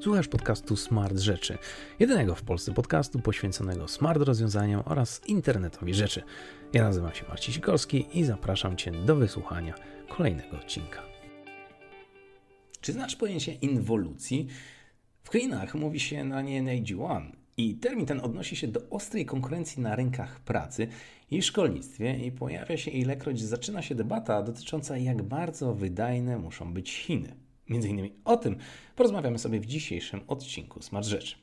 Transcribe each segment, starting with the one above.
Słuchasz podcastu Smart Rzeczy, jedynego w Polsce podcastu poświęconego smart rozwiązaniom oraz internetowi rzeczy. Ja nazywam się Marcin Sikorski i zapraszam Cię do wysłuchania kolejnego odcinka. Czy znasz pojęcie inwolucji? W Chinach mówi się na nie Neiji i termin ten odnosi się do ostrej konkurencji na rynkach pracy i szkolnictwie i pojawia się ilekroć zaczyna się debata dotycząca jak bardzo wydajne muszą być Chiny. Między innymi o tym porozmawiamy sobie w dzisiejszym odcinku Smart Rzeczy.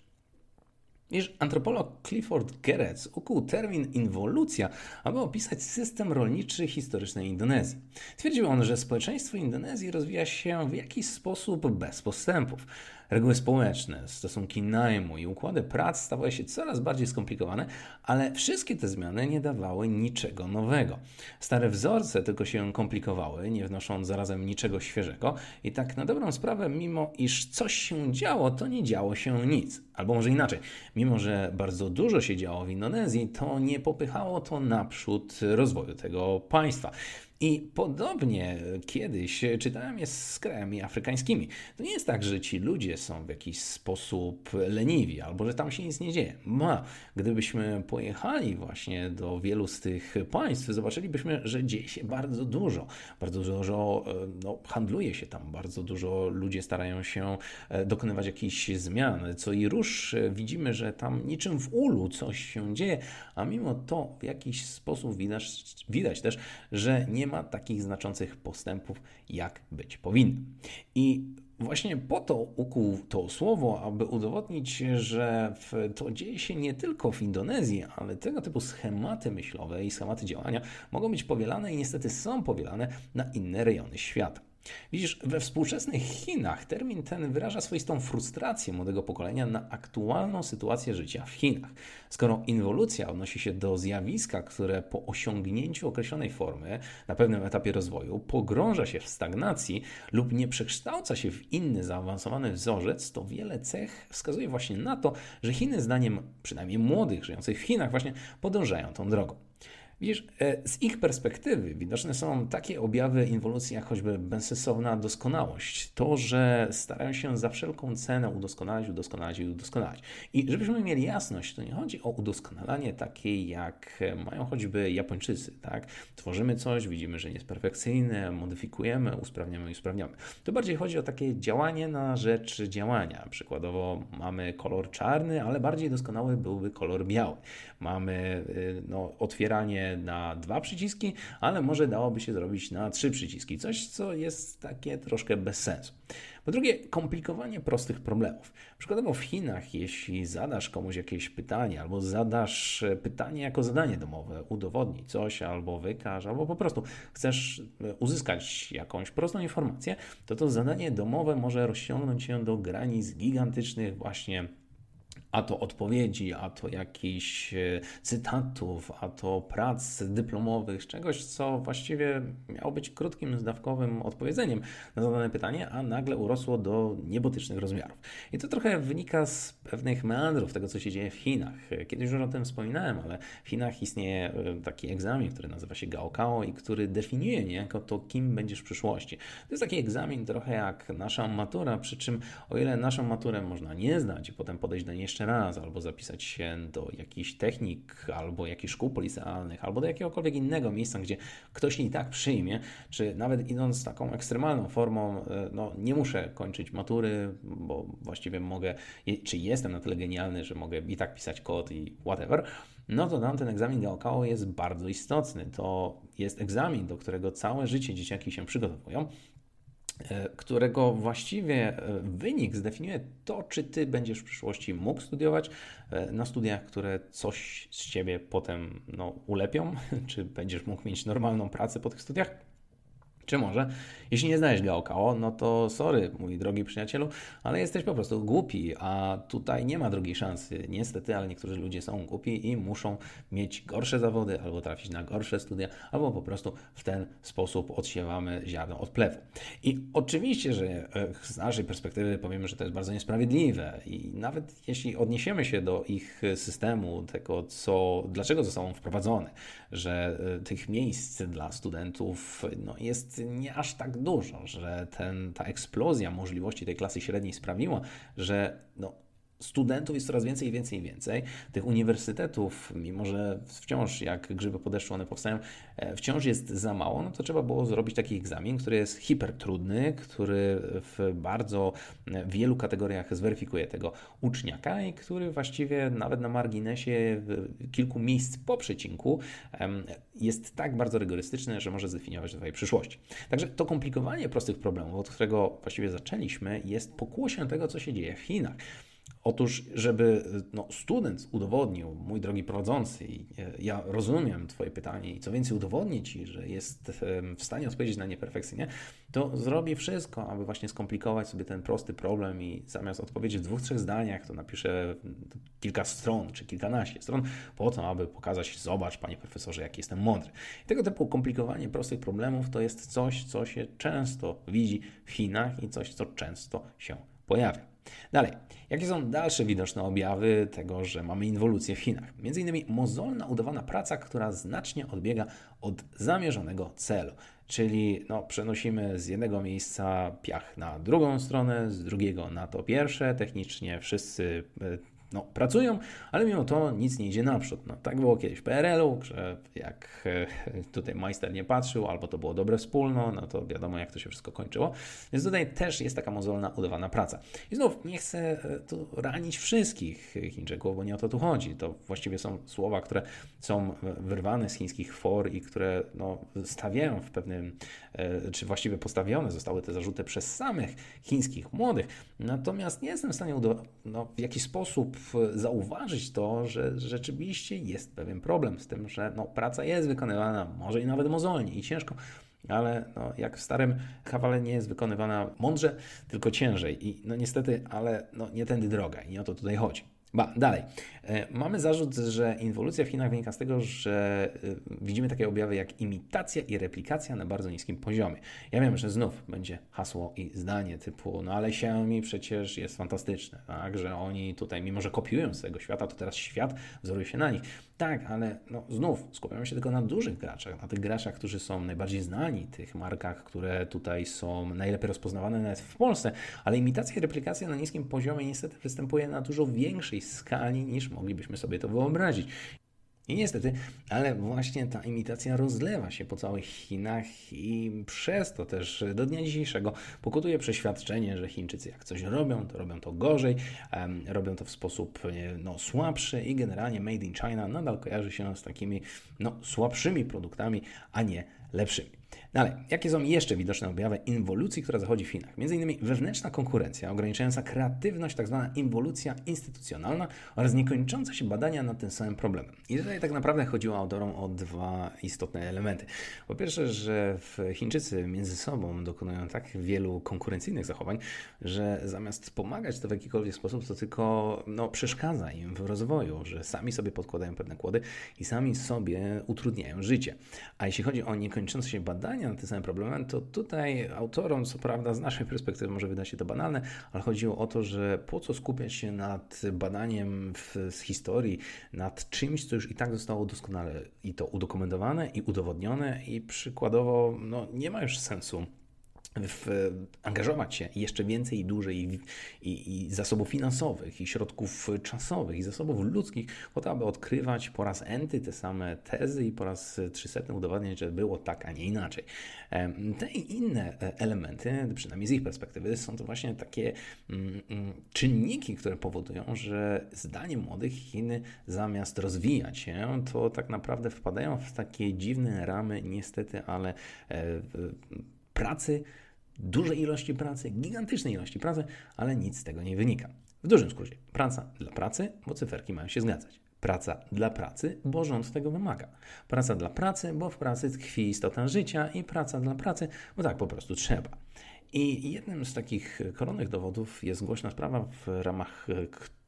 Iż antropolog Clifford Geertz ukuł termin inwolucja, aby opisać system rolniczy historycznej Indonezji. Twierdził on, że społeczeństwo Indonezji rozwija się w jakiś sposób bez postępów. Reguły społeczne, stosunki najmu i układy prac stawały się coraz bardziej skomplikowane, ale wszystkie te zmiany nie dawały niczego nowego. Stare wzorce tylko się komplikowały, nie wnosząc zarazem niczego świeżego i tak na dobrą sprawę, mimo iż coś się działo, to nie działo się nic. Albo może inaczej, mimo że bardzo dużo się działo w Indonezji, to nie popychało to naprzód rozwoju tego państwa. I podobnie kiedyś czytałem je z krajami afrykańskimi. To nie jest tak, że ci ludzie są w jakiś sposób leniwi albo że tam się nic nie dzieje. Ma, gdybyśmy pojechali właśnie do wielu z tych państw, zobaczylibyśmy, że dzieje się bardzo dużo. Bardzo dużo e, no, handluje się tam, bardzo dużo ludzie starają się e, dokonywać jakichś zmian. Co i rusz e, widzimy, że tam niczym w ulu coś się dzieje, a mimo to w jakiś sposób widać, widać też, że nie ma ma takich znaczących postępów, jak być powinno. I Właśnie po to ukuł to słowo, aby udowodnić, że to dzieje się nie tylko w Indonezji, ale tego typu schematy myślowe i schematy działania mogą być powielane i niestety są powielane na inne rejony świata. Widzisz, we współczesnych Chinach termin ten wyraża swoistą frustrację młodego pokolenia na aktualną sytuację życia w Chinach. Skoro inwolucja odnosi się do zjawiska, które po osiągnięciu określonej formy na pewnym etapie rozwoju pogrąża się w stagnacji lub nie przekształca się w inny zaawansowany wzorzec, to wiele cech wskazuje właśnie na to, że Chiny, zdaniem przynajmniej młodych żyjących w Chinach, właśnie podążają tą drogą. Widzisz, e, z ich perspektywy widoczne są takie objawy inwolucji, jak choćby bezsensowna doskonałość. To, że starają się za wszelką cenę udoskonalać, udoskonalać i udoskonalać. I żebyśmy mieli jasność, to nie chodzi o udoskonalanie takie, jak mają choćby Japończycy. Tak? Tworzymy coś, widzimy, że nie jest perfekcyjne, modyfikujemy, usprawniamy i usprawniamy. To bardziej chodzi o takie działanie na rzecz działania. Przykładowo mamy kolor czarny, ale bardziej doskonały byłby kolor biały. Mamy y, no, otwieranie na dwa przyciski, ale może dałoby się zrobić na trzy przyciski. Coś, co jest takie troszkę bez sensu. Po drugie, komplikowanie prostych problemów. Przykładowo w Chinach, jeśli zadasz komuś jakieś pytanie, albo zadasz pytanie jako zadanie domowe, udowodnij coś, albo wykaż, albo po prostu chcesz uzyskać jakąś prostą informację, to to zadanie domowe może rozciągnąć się do granic gigantycznych właśnie a to odpowiedzi, a to jakichś e, cytatów, a to prac dyplomowych, czegoś, co właściwie miało być krótkim, zdawkowym odpowiedzeniem na zadane pytanie, a nagle urosło do niebotycznych rozmiarów. I to trochę wynika z pewnych meandrów tego, co się dzieje w Chinach. Kiedyś już o tym wspominałem, ale w Chinach istnieje e, taki egzamin, który nazywa się Gaokao i który definiuje niejako to, kim będziesz w przyszłości. To jest taki egzamin trochę jak nasza matura, przy czym o ile naszą maturę można nie zdać i potem podejść do niej jeszcze jeszcze raz, albo zapisać się do jakichś technik, albo jakichś szkół policealnych, albo do jakiegokolwiek innego miejsca, gdzie ktoś i tak przyjmie, czy nawet idąc taką ekstremalną formą, e, no nie muszę kończyć matury, bo właściwie mogę, czy jestem na tyle genialny, że mogę i tak pisać kod i whatever, no to tam ten egzamin Gaokao jest bardzo istotny. To jest egzamin, do którego całe życie dzieciaki się przygotowują. E, którego właściwie e, wynik zdefiniuje to, czy ty będziesz w przyszłości mógł studiować e, na studiach, które coś z ciebie potem no, ulepią, czy będziesz mógł mieć normalną pracę po tych studiach czy może, jeśli nie znajesz Gaokao, no to sorry, mój drogi przyjacielu, ale jesteś po prostu głupi, a tutaj nie ma drugiej szansy. Niestety, ale niektórzy ludzie są głupi i muszą mieć gorsze zawody, albo trafić na gorsze studia, albo po prostu w ten sposób odsiewamy ziarno od plewu. I oczywiście, że e, z naszej perspektywy powiemy, że to jest bardzo niesprawiedliwe i nawet jeśli odniesiemy się do ich systemu, tego co, dlaczego zostało on wprowadzony, że e, tych miejsc dla studentów no, jest nie aż tak dużo, że ten, ta eksplozja możliwości tej klasy średniej sprawiła, że no, studentów jest coraz więcej i więcej i więcej. Tych uniwersytetów, mimo że wciąż jak grzyby po deszczu one powstają, e, wciąż jest za mało, no to trzeba było zrobić taki egzamin, który jest hipertrudny, który w bardzo wielu kategoriach zweryfikuje tego uczniaka i który właściwie nawet na marginesie kilku miejsc po przecinku jest tak bardzo rygorystyczny, że może zdefiniować Twojej przyszłości. Także to komplikowanie prostych problemów, od którego właściwie zaczęliśmy, jest pokłosiem tego, co się dzieje w Chinach. Otóż, żeby no, student udowodnił, mój drogi prowadzący, ja rozumiem Twoje pytanie i co więcej udowodnię Ci, że jest w stanie odpowiedzieć na nie perfekcyjnie, to zrobi wszystko, aby właśnie skomplikować sobie ten prosty problem i zamiast odpowiedzieć w dwóch, trzech zdaniach, to napiszę kilka stron czy kilkanaście stron po to, aby pokazać, zobacz Panie Profesorze, jaki jestem mądry. I tego typu komplikowanie prostych problemów to jest coś, co się często widzi w Chinach i coś, co często się pojawia. Dalej, jakie są dalsze widoczne objawy tego, że mamy inwolucję w Chinach? Między innymi mozolna udawana praca, która znacznie odbiega od zamierzonego celu. Czyli no, przenosimy z jednego miejsca piach na drugą stronę, z drugiego na to pierwsze. Technicznie wszyscy e, no, pracują, ale mimo to nic nie idzie naprzód. No, tak było kiedyś w PRL-u, że jak e, tutaj majster nie patrzył, albo to było dobre wspólno, no to wiadomo, jak to się wszystko kończyło. Więc tutaj też jest taka mozolna, udawana praca. I znów nie chcę e, tu ranić wszystkich Chińczyków, bo nie o to tu chodzi. To właściwie są słowa, które są wyrwane z chińskich for i które no, stawiają w pewnym, e, czy właściwie postawione zostały te zarzuty przez samych chińskich młodych. Natomiast nie jestem w stanie no, w jakiś sposób zauważyć to, że rzeczywiście jest pewien problem z tym, że no, praca jest wykonywana, może i nawet mozolnie i ciężko, ale no, jak w starym kawale nie jest wykonywana mądrze, tylko ciężej. I no niestety, ale no, nie tędy droga i o to tutaj chodzi. Ba, dalej. E, mamy zarzut, że inwolucja w Chinach wynika z tego, że e, widzimy takie objawy jak imitacja i replikacja na bardzo niskim poziomie. Ja wiem, że znów będzie hasło i zdanie typu, no ale Xiaomi przecież jest fantastyczne, tak, że oni tutaj, mimo że kopiują z tego świata, to teraz świat wzoruje się na nich. Tak, ale no, znów skupiamy się tylko na dużych graczach, na tych graczach, którzy są najbardziej znani, tych markach, które tutaj są najlepiej rozpoznawane nawet w Polsce, ale imitacja i replikacja na niskim poziomie niestety występuje na dużo większej skali niż moglibyśmy sobie to wyobrazić. I niestety, ale właśnie ta imitacja rozlewa się po całych Chinach i przez to też do dnia dzisiejszego pokutuje przeświadczenie, że Chińczycy jak coś robią, to robią to gorzej, um, robią to w sposób no, słabszy i generalnie Made in China nadal kojarzy się z takimi no, słabszymi produktami, a nie lepszymi. Dalej, jakie są jeszcze widoczne objawy inwolucji, która zachodzi w Chinach? Między innymi wewnętrzna konkurencja, ograniczająca kreatywność, tak zwana inwolucja instytucjonalna oraz niekończące się badania nad tym samym problemem. I tutaj tak naprawdę chodziło autorom o dwa istotne elementy. Po pierwsze, że Chińczycy między sobą dokonują tak wielu konkurencyjnych zachowań, że zamiast pomagać to w jakikolwiek sposób, to tylko no, przeszkadza im w rozwoju, że sami sobie podkładają pewne kłody i sami sobie utrudniają życie. A jeśli chodzi o niekończące się badania, nad tym samym problemem, to tutaj autorom, co prawda z naszej perspektywy może wydać się to banalne, ale chodziło o to, że po co skupiać się nad badaniem w, z historii, nad czymś, co już i tak zostało doskonale i to udokumentowane i udowodnione i przykładowo no, nie ma już sensu w, angażować się jeszcze więcej i dłużej i, i, i, zasobów finansowych, i środków czasowych, i zasobów ludzkich, po to, aby odkrywać po raz enty te same tezy i po raz trzysetny udowadniać, że było tak, a nie inaczej. Te i inne e, elementy, przynajmniej z ich perspektywy, są to właśnie takie mm, mm, czynniki, które powodują, że zdaniem młodych Chiny zamiast rozwijać się, to tak naprawdę wpadają w takie dziwne ramy, niestety, ale e, pracy, dużej ilości pracy, gigantycznej ilości pracy, ale nic z tego nie wynika. W dużym skrócie, praca dla pracy, bo cyferki mają się zgadzać. Praca dla pracy, bo rząd tego wymaga. Praca dla pracy, bo w pracy tkwi istota życia i praca dla pracy, bo tak po prostu trzeba. I jednym z takich koronnych dowodów jest głośna sprawa, w ramach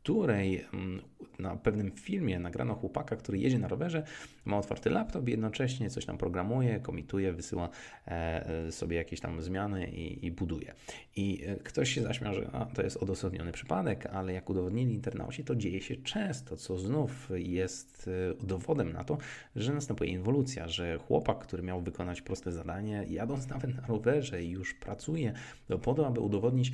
której mm, na pewnym filmie nagrano chłopaka, który jedzie na rowerze, ma otwarty laptop jednocześnie coś tam programuje, komituje, wysyła e, sobie jakieś tam zmiany i, i buduje. I e, ktoś się zaśmiał, że a, to jest odosobniony przypadek, ale jak udowodnili internauci, to dzieje się często, co znów jest e, dowodem na to, że następuje inwolucja, że chłopak, który miał wykonać proste zadanie, jadąc nawet na rowerze już pracuje po to, aby udowodnić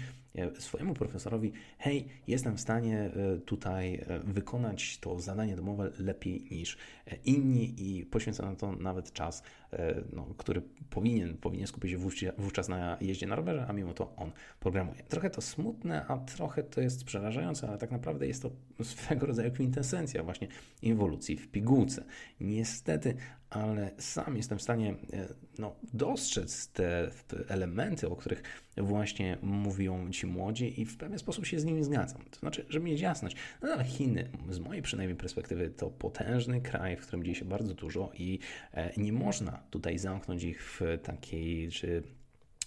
swojemu profesorowi, hej, jestem w stanie tutaj wykonać to zadanie domowe lepiej niż inni i poświęca na to nawet czas, e, no, który powinien, powinien skupić się wówczas na jeździe na rowerze, a mimo to on programuje. Trochę to smutne, a trochę to jest przerażające, ale tak naprawdę jest to swego rodzaju kwintesencja właśnie inwolucji w pigułce. Niestety, ale sam jestem w stanie e, no, dostrzec te, elementy, o których właśnie mówią ci młodzi i w pewien sposób się z nimi zgadzam. To znaczy, żeby mieć jasność, no ale Chiny, z mojej przynajmniej perspektywy, to potężny kraj, w którym dzieje się bardzo dużo i e, nie można tutaj zamknąć ich w takiej, czy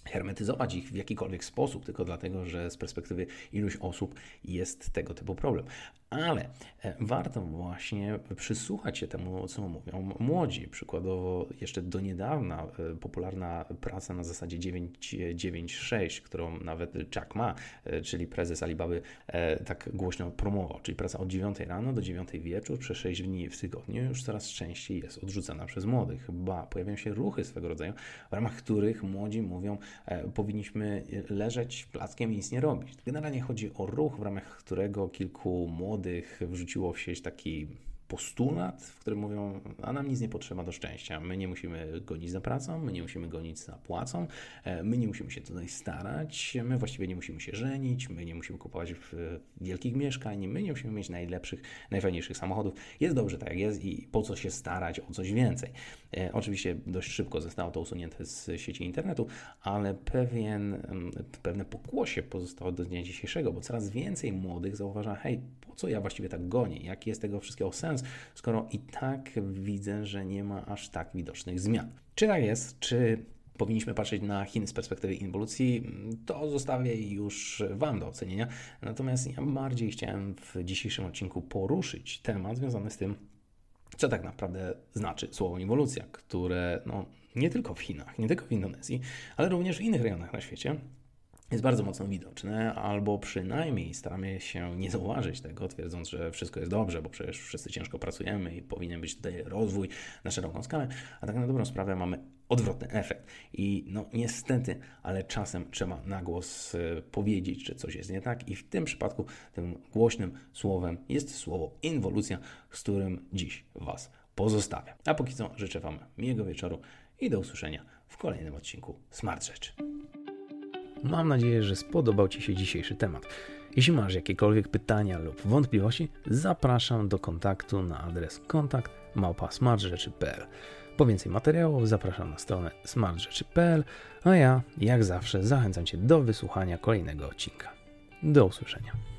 hermetyzować ich w jakikolwiek sposób, tylko dlatego, że z perspektywy iluś osób jest tego typu problem ale e, warto właśnie przysłuchać się temu, co mówią młodzi. Przykładowo, jeszcze do niedawna e, popularna praca na zasadzie 996, którą nawet Jack Ma, e, czyli prezes Alibaby, tak głośno promował, czyli praca od 9 rano do 9 wieczór przez 6 dni w tygodniu, już coraz częściej jest odrzucana przez młodych. Ba, pojawiają się ruchy swego rodzaju, w ramach których młodzi mówią, powinniśmy leżeć plackiem i nic nie robić. Generalnie chodzi o ruch, w ramach którego kilku młodych młodych wrzuciło w sieć taki postulat, w którym mówią, a nam nic nie potrzeba do szczęścia. My nie musimy gonić za pracą, my nie musimy gonić za płacą, e, my nie musimy się tutaj starać, my właściwie nie musimy się żenić, my nie musimy kupować wielkich mieszkań, my nie musimy mieć najlepszych, najfajniejszych samochodów. Jest dobrze tak jak jest i po co się starać o coś więcej. E, oczywiście dość szybko zostało to usunięte z sieci internetu, ale pewien, pewne pokłosie pozostało do dnia dzisiejszego, bo coraz więcej młodych zauważa, hej, co ja właściwie tak gonię? Jaki jest tego wszystkiego sens, skoro i tak widzę, że nie ma aż tak widocznych zmian? Czy tak jest? Czy powinniśmy patrzeć na Chiny z perspektywy inwolucji, to zostawię już Wam do ocenienia. Natomiast ja bardziej chciałem w dzisiejszym odcinku poruszyć temat związany z tym, co tak naprawdę znaczy słowo inwolucja, które no, nie tylko w Chinach, nie tylko w Indonezji, ale również w innych rejonach na świecie jest bardzo mocno widoczne, albo przynajmniej staramy się nie zauważyć tego, twierdząc, że wszystko jest dobrze, bo przecież wszyscy ciężko pracujemy i powinien być tutaj rozwój na szeroką skalę, a tak na dobrą sprawę mamy odwrotny efekt. I no niestety, ale czasem trzeba na głos e, powiedzieć, że coś jest nie tak i w tym przypadku tym głośnym słowem jest słowo inwolucja, z którym dziś Was pozostawiam. A póki co życzę Wam miłego wieczoru i do usłyszenia w kolejnym odcinku Smart Rzeczy. Mam nadzieję, że spodobał Ci się dzisiejszy temat. Jeśli masz jakiekolwiek pytania lub wątpliwości, zapraszam do kontaktu na adres kontakt małpa.smartrzeczy.pl. Po więcej materiałów zapraszam na stronę smartrzeczy.pl, a ja, jak zawsze, zachęcam Cię do wysłuchania kolejnego odcinka. Do usłyszenia.